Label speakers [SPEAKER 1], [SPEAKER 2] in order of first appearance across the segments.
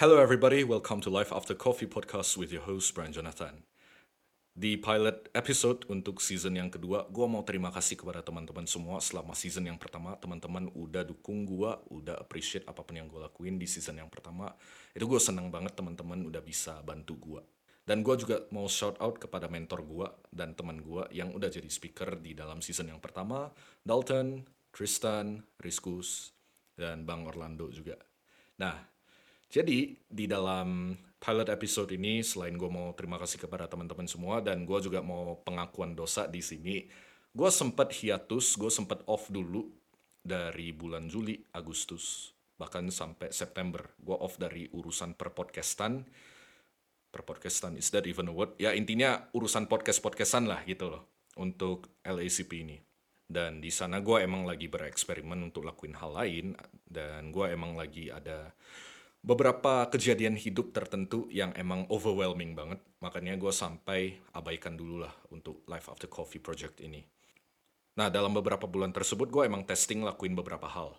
[SPEAKER 1] Hello everybody, welcome to Life After Coffee podcast with your host Brian Jonathan. Di pilot episode untuk season yang kedua, gue mau terima kasih kepada teman-teman semua selama season yang pertama. Teman-teman udah dukung gue, udah appreciate apa pun yang gue lakuin di season yang pertama. Itu gue seneng banget teman-teman udah bisa bantu gue. Dan gue juga mau shout out kepada mentor gue dan teman gue yang udah jadi speaker di dalam season yang pertama, Dalton, Tristan, Riskus, dan Bang Orlando juga. Nah, jadi di dalam pilot episode ini selain gue mau terima kasih kepada teman-teman semua dan gue juga mau pengakuan dosa di sini, gue sempat hiatus, gue sempat off dulu dari bulan Juli, Agustus, bahkan sampai September. Gue off dari urusan perpodcastan. Perpodcastan, is that even a word? Ya intinya urusan podcast-podcastan lah gitu loh untuk LACP ini. Dan di sana gue emang lagi bereksperimen untuk lakuin hal lain dan gue emang lagi ada beberapa kejadian hidup tertentu yang emang overwhelming banget. Makanya gue sampai abaikan dulu lah untuk Life After Coffee project ini. Nah, dalam beberapa bulan tersebut gue emang testing lakuin beberapa hal.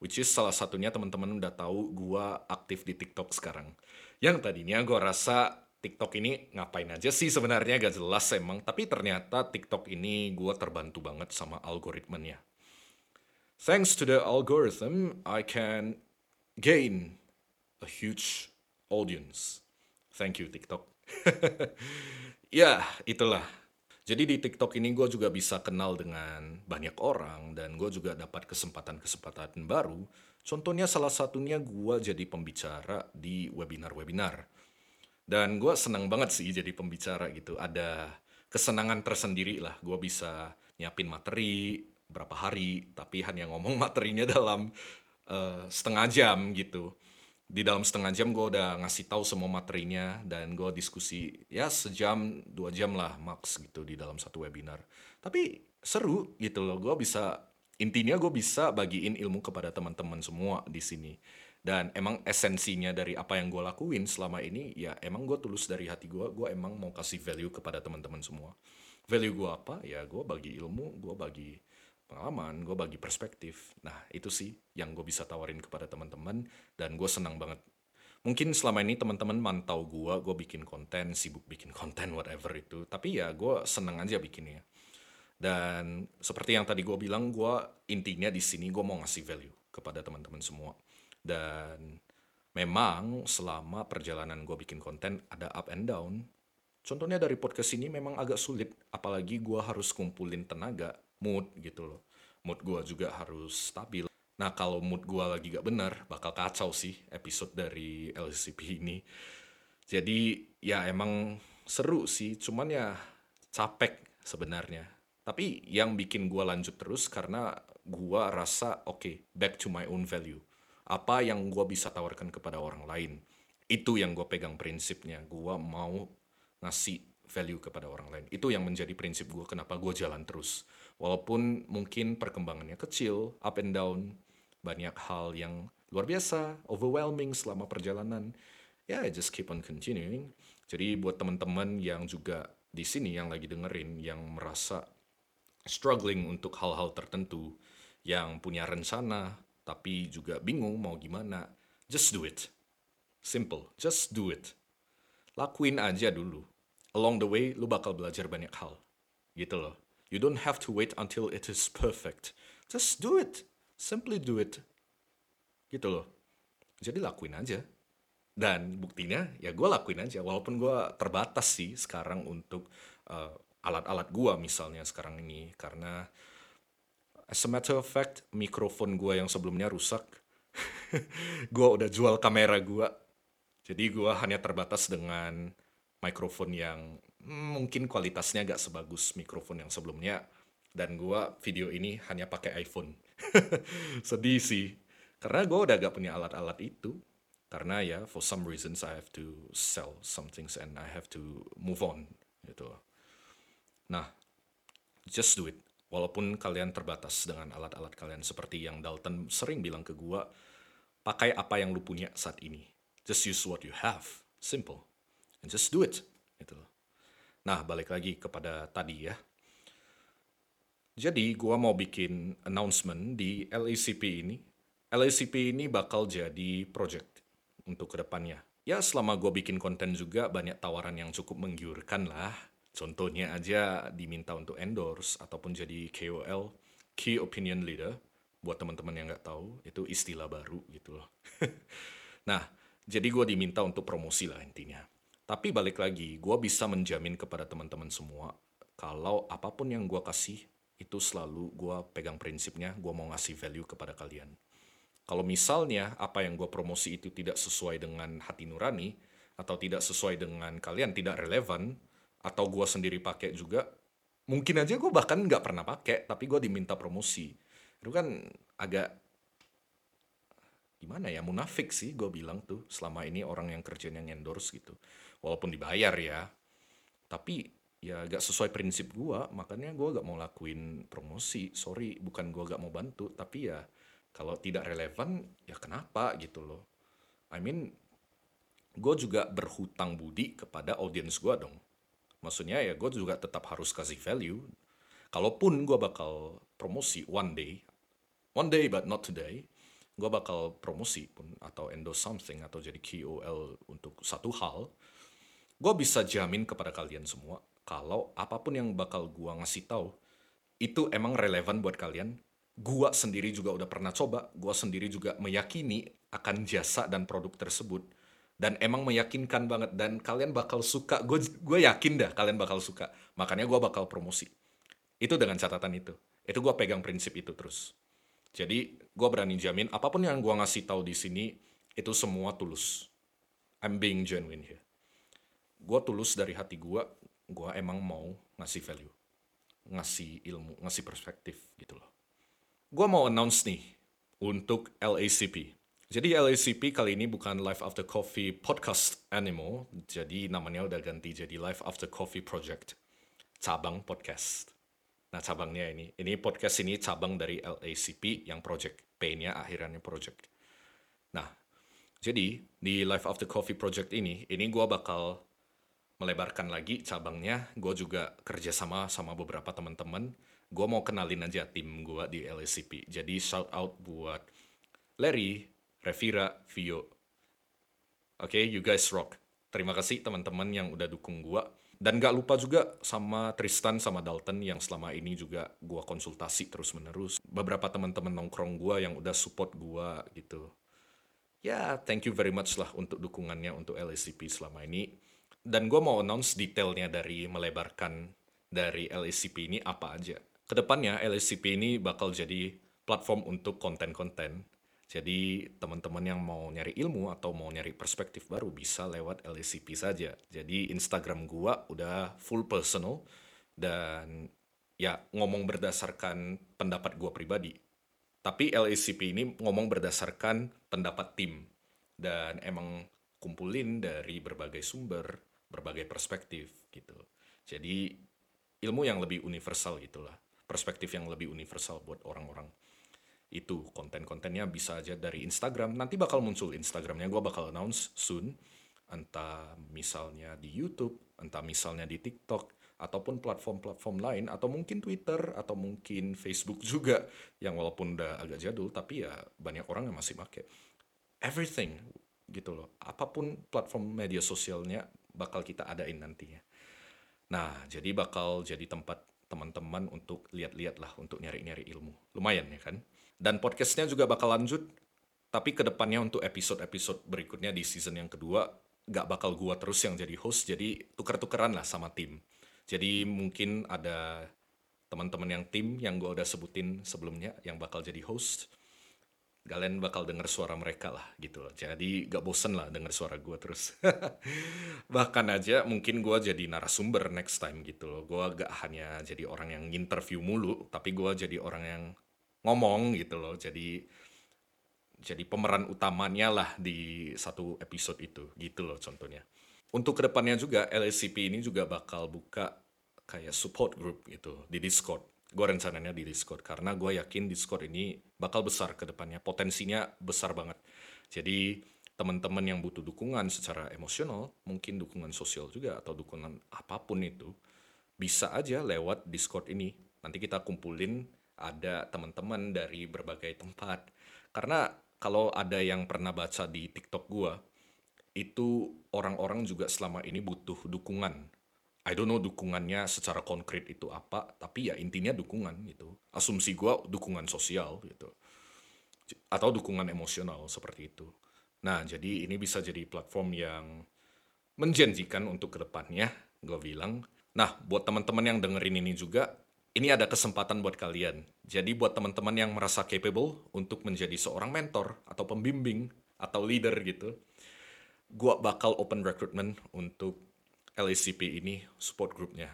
[SPEAKER 1] Which is salah satunya teman-teman udah tahu gue aktif di TikTok sekarang. Yang tadinya gue rasa TikTok ini ngapain aja sih sebenarnya gak jelas emang. Tapi ternyata TikTok ini gue terbantu banget sama algoritmenya. Thanks to the algorithm, I can gain a huge audience. Thank you TikTok. ya, itulah. Jadi di TikTok ini gue juga bisa kenal dengan banyak orang dan gue juga dapat kesempatan-kesempatan baru. Contohnya salah satunya gue jadi pembicara di webinar-webinar. Dan gue senang banget sih jadi pembicara gitu. Ada kesenangan tersendiri lah. Gue bisa nyiapin materi berapa hari, tapi hanya ngomong materinya dalam uh, setengah jam gitu di dalam setengah jam gue udah ngasih tahu semua materinya dan gue diskusi ya sejam dua jam lah max gitu di dalam satu webinar. Tapi seru gitu loh gue bisa intinya gue bisa bagiin ilmu kepada teman-teman semua di sini. Dan emang esensinya dari apa yang gue lakuin selama ini ya emang gue tulus dari hati gue gue emang mau kasih value kepada teman-teman semua. Value gue apa? Ya gue bagi ilmu gue bagi pengalaman, gue bagi perspektif. Nah, itu sih yang gue bisa tawarin kepada teman-teman dan gue senang banget. Mungkin selama ini teman-teman mantau gue, gue bikin konten, sibuk bikin konten, whatever itu. Tapi ya gue seneng aja bikinnya. Dan seperti yang tadi gue bilang, gue intinya di sini gue mau ngasih value kepada teman-teman semua. Dan memang selama perjalanan gue bikin konten ada up and down. Contohnya dari podcast ini memang agak sulit, apalagi gue harus kumpulin tenaga mood gitu loh. Mood gue juga harus stabil. Nah kalau mood gue lagi gak bener, bakal kacau sih episode dari LCP ini. Jadi ya emang seru sih, cuman ya capek sebenarnya. Tapi yang bikin gue lanjut terus karena gue rasa oke, okay, back to my own value. Apa yang gue bisa tawarkan kepada orang lain. Itu yang gue pegang prinsipnya. Gue mau ngasih value kepada orang lain. Itu yang menjadi prinsip gue kenapa gue jalan terus Walaupun mungkin perkembangannya kecil, up and down, banyak hal yang luar biasa, overwhelming selama perjalanan. Ya, yeah, just keep on continuing. Jadi buat teman-teman yang juga di sini yang lagi dengerin, yang merasa struggling untuk hal-hal tertentu, yang punya rencana, tapi juga bingung mau gimana, just do it. Simple, just do it. Lakuin aja dulu. Along the way, lu bakal belajar banyak hal. Gitu loh. You don't have to wait until it is perfect. Just do it. Simply do it. Gitu loh. Jadi lakuin aja. Dan buktinya ya gue lakuin aja. Walaupun gue terbatas sih sekarang untuk uh, alat-alat gue misalnya sekarang ini. Karena as a matter of fact mikrofon gue yang sebelumnya rusak. gue udah jual kamera gue. Jadi gue hanya terbatas dengan mikrofon yang mungkin kualitasnya gak sebagus mikrofon yang sebelumnya. Dan gua video ini hanya pakai iPhone. Sedih sih. Karena gue udah gak punya alat-alat itu. Karena ya for some reasons I have to sell some things and I have to move on gitu. Nah just do it. Walaupun kalian terbatas dengan alat-alat kalian seperti yang Dalton sering bilang ke gua pakai apa yang lu punya saat ini. Just use what you have. Simple just do it gitu Nah, balik lagi kepada tadi ya. Jadi, gua mau bikin announcement di LACP ini. LACP ini bakal jadi project. untuk ke depannya. Ya selama gue bikin konten juga banyak tawaran yang cukup menggiurkan lah. Contohnya aja diminta untuk endorse ataupun jadi KOL, Key Opinion Leader. Buat teman-teman yang nggak tahu, itu istilah baru gitu loh. nah, jadi gue diminta untuk promosi lah intinya. Tapi balik lagi, gue bisa menjamin kepada teman-teman semua, kalau apa pun yang gue kasih, itu selalu gue pegang prinsipnya, gue mau ngasih value kepada kalian. Kalau misalnya apa yang gue promosi itu tidak sesuai dengan hati nurani, atau tidak sesuai dengan kalian, tidak relevan, atau gue sendiri pakai juga, mungkin aja gue bahkan nggak pernah pakai, tapi gue diminta promosi. Itu kan agak gimana ya munafik sih gue bilang tuh selama ini orang yang kerjanya endorse gitu. Walaupun dibayar ya tapi ya gak sesuai prinsip gue makanya gue gak mau lakuin promosi. Sorry bukan gue gak mau bantu tapi ya kalau tidak relevan ya kenapa gitu loh. I mean gue juga berhutang budi kepada audiens gue dong. Maksudnya ya gue juga tetap harus kasih value. Kalaupun gue bakal promosi one day one day but not today gue bakal promosi pun atau endorse something atau jadi KOL untuk satu hal, gue bisa jamin kepada kalian semua kalau apa pun yang bakal gue ngasih tahu itu emang relevan buat kalian. Gue sendiri juga udah pernah coba, gue sendiri juga meyakini akan jasa dan produk tersebut dan emang meyakinkan banget dan kalian bakal suka. Gue yakin dah kalian bakal suka. Makanya gue bakal promosi. Itu dengan catatan itu. Itu gue pegang prinsip itu terus. Jadi gue berani jamin apa pun yang gue ngasih tahu di sini itu semua tulus. I'm being genuine here. Gue tulus dari hati gue, gue emang mau ngasih value, ngasih ilmu, ngasih perspektif gitu loh. Gue mau announce nih untuk LACP. Jadi LACP kali ini bukan Life After Coffee podcast anymore, jadi namanya udah ganti jadi Life After Coffee Project, cabang podcast. Nah cabangnya ini, ini podcast ini cabang dari LACP yang project, P-nya akhirannya project. Nah, jadi di Life After Coffee Project ini, ini gue bakal melebarkan lagi cabangnya. Gue juga kerjasama sama beberapa teman-teman. Gue mau kenalin aja tim gue di LACP. Jadi shout out buat Larry, Revira, Vio. Oke, okay, you guys rock. Terima kasih teman-teman yang udah dukung gue dan gak lupa juga sama Tristan sama Dalton yang selama ini juga gue konsultasi terus-menerus. Beberapa teman-teman nongkrong gue yang udah support gue gitu. Ya, thank you very much lah untuk dukungannya untuk LSCP selama ini. Dan gue mau announce detailnya dari melebarkan dari LSCP ini apa aja. Ke depannya LSCP ini bakal jadi platform untuk konten-konten jadi teman-teman yang mau nyari ilmu atau mau nyari perspektif baru bisa lewat LSCP saja. Jadi Instagram gua udah full personal dan ya ngomong berdasarkan pendapat gua pribadi. Tapi LSCP ini ngomong berdasarkan pendapat tim dan emang kumpulin dari berbagai sumber, berbagai perspektif gitu. Jadi ilmu yang lebih universal gitulah, perspektif yang lebih universal buat orang-orang itu konten-kontennya bisa aja dari Instagram. Nanti bakal muncul Instagramnya. Gue bakal announce soon. Entah misalnya di YouTube entah misalnya di TikTok ataupun platform-platform lain atau mungkin Twitter atau mungkin Facebook juga yang walaupun udah agak jadul tapi ya banyak orang yang masih pakai everything gitu loh. Apa pun platform media sosialnya bakal kita adain nantinya. Nah jadi bakal jadi tempat teman-teman untuk lihat-lihat lah untuk nyari-nyari ilmu lumayan ya kan dan podcastnya juga bakal lanjut, tapi ke depannya untuk episode-episode berikutnya di season yang kedua, gak bakal gua terus yang jadi host, jadi tuker-tukeran lah sama tim. Jadi mungkin ada teman-teman yang tim yang gua udah sebutin sebelumnya yang bakal jadi host. Kalian bakal denger suara mereka lah gitu loh. Jadi gak bosen lah denger suara gua terus. Bahkan aja mungkin gua jadi narasumber next time gitu loh. Gua gak hanya jadi orang yang interview mulu, tapi gua jadi orang yang ngomong gitu loh. Jadi jadi pemeran utamanya lah di satu episode itu gitu loh contohnya. Untuk ke depannya juga LSCP ini juga bakal buka kayak support group gitu di Discord. Gue rencananya di Discord karena gue yakin Discord ini bakal besar ke depannya. Potensinya besar banget. Jadi teman-teman yang butuh dukungan secara emosional, mungkin dukungan sosial juga atau dukungan apa pun itu, bisa aja lewat Discord ini. Nanti kita kumpulin ada teman-teman dari berbagai tempat. Karena kalau ada yang pernah baca di TikTok gua, itu orang-orang juga selama ini butuh dukungan. I don't know dukungannya secara konkret itu apa, tapi ya intinya dukungan gitu. Asumsi gue dukungan sosial gitu. Atau dukungan emosional seperti itu. Nah, jadi ini bisa jadi platform yang menjanjikan untuk ke depannya, gue bilang. Nah, buat teman-teman yang dengerin ini juga, ini ada kesempatan buat kalian. Jadi buat teman-teman yang merasa capable untuk menjadi seorang mentor atau pembimbing atau leader gitu, gua bakal open recruitment untuk LACP ini support grupnya.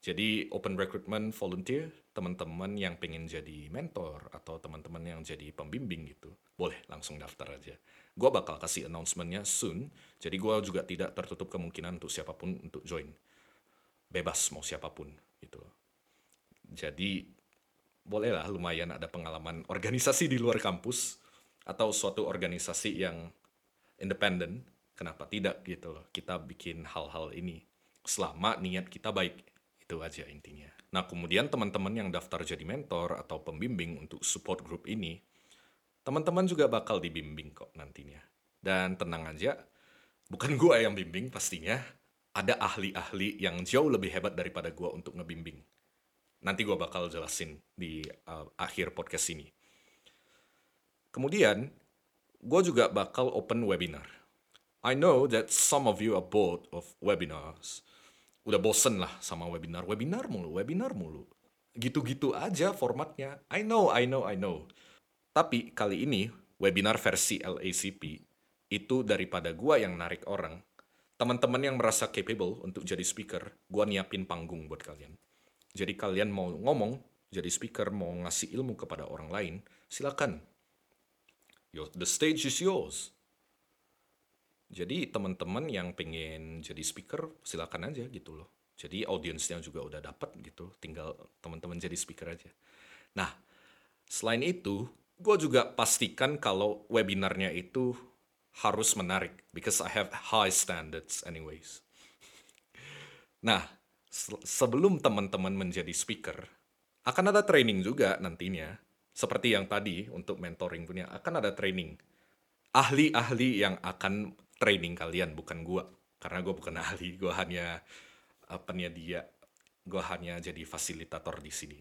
[SPEAKER 1] Jadi open recruitment volunteer, teman-teman yang pengen jadi mentor atau teman-teman yang jadi pembimbing gitu, boleh langsung daftar aja. Gua bakal kasih announcementnya soon, jadi gua juga tidak tertutup kemungkinan untuk siapa pun untuk join. Bebas mau siapa pun gitu. Jadi bolehlah lumayan ada pengalaman organisasi di luar kampus atau suatu organisasi yang independen kenapa tidak gitu loh kita bikin hal-hal ini selama niat kita baik. Itu aja intinya. Nah kemudian teman-teman yang daftar jadi mentor atau pembimbing untuk support group ini teman-teman juga bakal dibimbing kok nantinya. Dan tenang aja bukan gua yang bimbing pastinya. Ada ahli-ahli yang jauh lebih hebat daripada gua untuk ngebimbing. Nanti gua bakal jelasin di uh, akhir podcast ini. Kemudian gue juga bakal open webinar I know that some of you are bored of webinars. Udah bosen lah sama webinar, webinar mulu, webinar mulu. Gitu-gitu aja formatnya. I know, I know, I know. Tapi kali ini webinar versi LACP itu daripada gua yang narik orang, teman-teman yang merasa capable untuk jadi speaker, gua nyiapin panggung buat kalian. Jadi kalian mau ngomong, jadi speaker, mau ngasih ilmu kepada orang lain, silakan. Yo, the stage is yours. Jadi teman-teman yang pengen jadi speaker silakan aja gitu loh. Jadi audiensnya juga udah dapat gitu, tinggal teman-teman jadi speaker aja. Nah, selain itu, gue juga pastikan kalau webinarnya itu harus menarik because I have high standards anyways. Nah, se sebelum teman-teman menjadi speaker, akan ada training juga nantinya. Seperti yang tadi untuk mentoring punya, akan ada training. Ahli-ahli yang akan training kalian bukan gua. Karena gue bukan ahli gue hanya apa dia gue hanya jadi fasilitator di sini.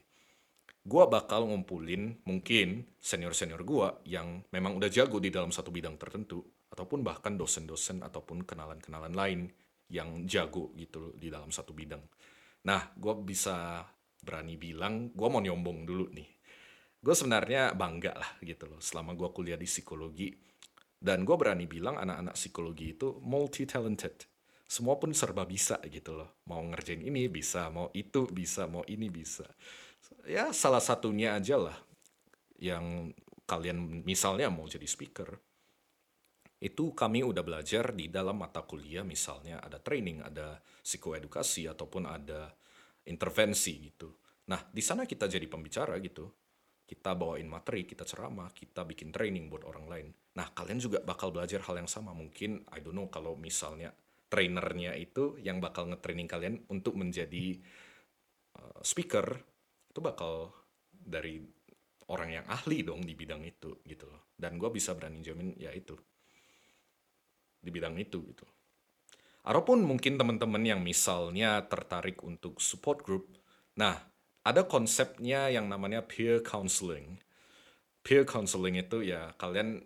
[SPEAKER 1] Gue bakal ngumpulin mungkin senior senior gue yang memang udah jago di dalam satu bidang tertentu ataupun bahkan dosen-dosen ataupun kenalan-kenalan lain yang jago gitu di dalam satu bidang. Nah gue bisa berani bilang gue mau nyombong dulu nih. Gue sebenarnya bangga lah gitu loh selama gue kuliah di psikologi dan gue berani bilang anak-anak psikologi itu multi-talented. Semua pun serba bisa gitu loh. Mau ngerjain ini bisa, mau itu bisa, mau ini bisa. Ya salah satunya aja lah yang kalian misalnya mau jadi speaker. Itu kami udah belajar di dalam mata kuliah misalnya ada training, ada psikoedukasi ataupun ada intervensi gitu. Nah, di sana kita jadi pembicara gitu kita bawain materi, kita ceramah, kita bikin training buat orang lain. Nah, kalian juga bakal belajar hal yang sama. Mungkin, I don't know, kalau misalnya trainernya itu yang bakal nge-training kalian untuk menjadi uh, speaker, itu bakal dari orang yang ahli dong di bidang itu, gitu loh. Dan gue bisa berani jamin, ya itu. Di bidang itu, gitu. Ataupun mungkin teman-teman yang misalnya tertarik untuk support group, nah, ada konsepnya yang namanya peer counseling. Peer counseling itu ya kalian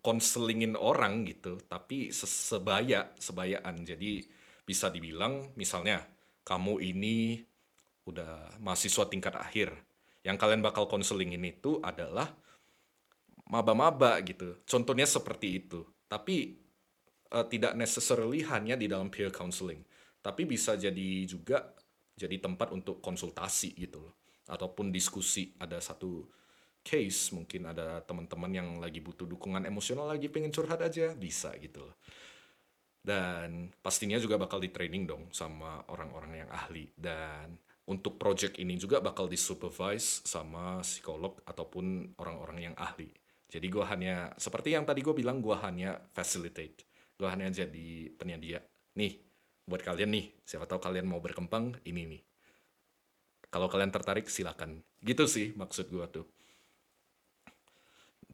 [SPEAKER 1] konselingin orang gitu, tapi sebaya sebayaan. Jadi bisa dibilang misalnya kamu ini udah mahasiswa tingkat akhir. Yang kalian bakal konselingin itu adalah maba-maba gitu. Contohnya seperti itu. Tapi uh, tidak necessarily hanya di dalam peer counseling, tapi bisa jadi juga jadi tempat untuk konsultasi gitu loh. Ataupun diskusi. Ada satu case mungkin ada teman-teman yang lagi butuh dukungan emosional lagi pengen curhat aja bisa gitu loh. Dan pastinya juga bakal di training dong sama orang-orang yang ahli. Dan untuk project ini juga bakal disupervise sama psikolog ataupun orang-orang yang ahli. Jadi gue hanya seperti yang tadi gue bilang gue hanya facilitate. Gue hanya jadi penyedia. Nih buat kalian nih siapa tahu kalian mau berkembang ini nih kalau kalian tertarik silakan gitu sih maksud gue tuh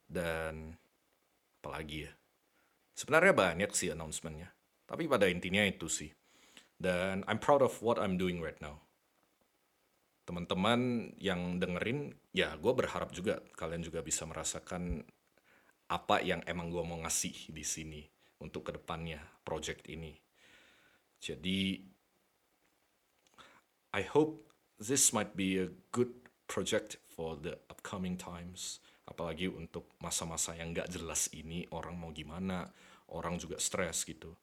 [SPEAKER 1] dan apalagi ya Sebenarnya banyak sih announcementnya. Tapi pada intinya itu sih. Dan I'm proud of what I'm doing right now. Teman-teman yang dengerin, ya gue berharap juga kalian juga bisa merasakan apa yang emang gue mau ngasih di sini untuk ke depannya project ini. Jadi, I hope this might be a good project for the upcoming times. Apalagi untuk masa-masa yang gak jelas ini, orang mau gimana, orang juga stres gitu.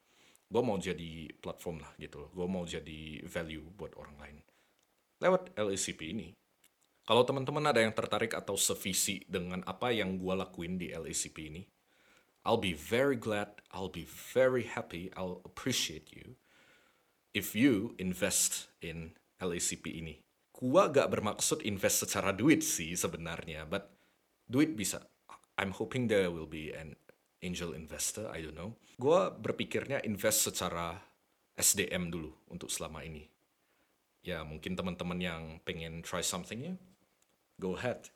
[SPEAKER 1] Gue mau jadi platform lah gitu. Gue mau jadi value buat orang lain. Lewat LACP ini. Kalau teman-teman ada yang tertarik atau sevisi dengan apa yang gue lakuin di LACP ini, I'll be very glad, I'll be very happy, I'll appreciate you if you invest in LACP ini. Gua gak bermaksud invest secara duit sih sebenarnya, but duit bisa. I'm hoping there will be an angel investor, I don't know. Gua berpikirnya invest secara SDM dulu untuk selama ini. Ya mungkin teman-teman yang pengen try something ya, go ahead.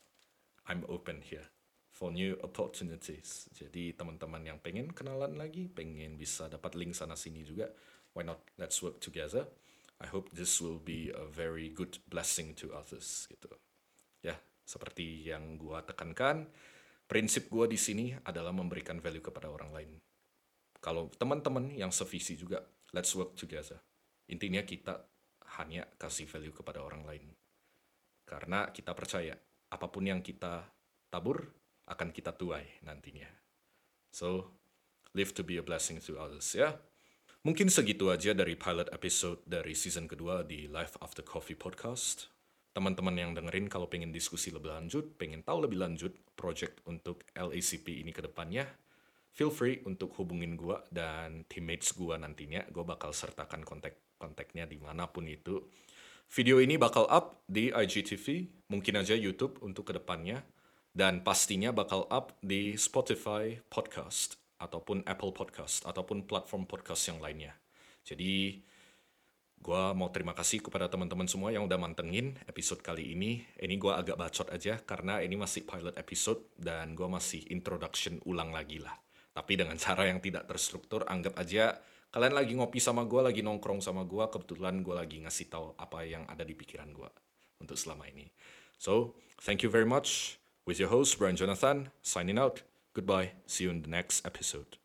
[SPEAKER 1] I'm open here for new opportunities. Jadi teman-teman yang pengen kenalan lagi, pengen bisa dapat link sana sini juga, why not let's work together. I hope this will be a very good blessing to others gitu. Ya, seperti yang gua tekankan, prinsip gua di sini adalah memberikan value kepada orang lain. Kalau teman-teman yang sevisi juga, let's work together. Intinya kita hanya kasih value kepada orang lain. Karena kita percaya apa pun yang kita tabur akan kita tuai nantinya. So, live to be a blessing to others ya. Mungkin segitu aja dari pilot episode dari season kedua di Life After Coffee Podcast. Teman-teman yang dengerin kalau pengen diskusi lebih lanjut, pengen tahu lebih lanjut project untuk LACP ini ke depannya, feel free untuk hubungin gua dan teammates gua nantinya. Gue bakal sertakan kontak-kontaknya di mana pun itu Video ini bakal up di IGTV, mungkin aja YouTube untuk ke depannya, dan pastinya bakal up di Spotify Podcast, ataupun Apple Podcast, ataupun platform podcast yang lainnya. Jadi, gue mau terima kasih kepada teman-teman semua yang udah mantengin episode kali ini. Ini gue agak bacot aja, karena ini masih pilot episode, dan gue masih introduction ulang lagi lah. Tapi dengan cara yang tidak terstruktur, anggap aja kalian lagi ngopi sama gue, lagi nongkrong sama gue, kebetulan gue lagi ngasih tahu apa yang ada di pikiran gue untuk selama ini. So, thank you very much. With your host, Brian Jonathan, signing out. Goodbye. See you in the next episode.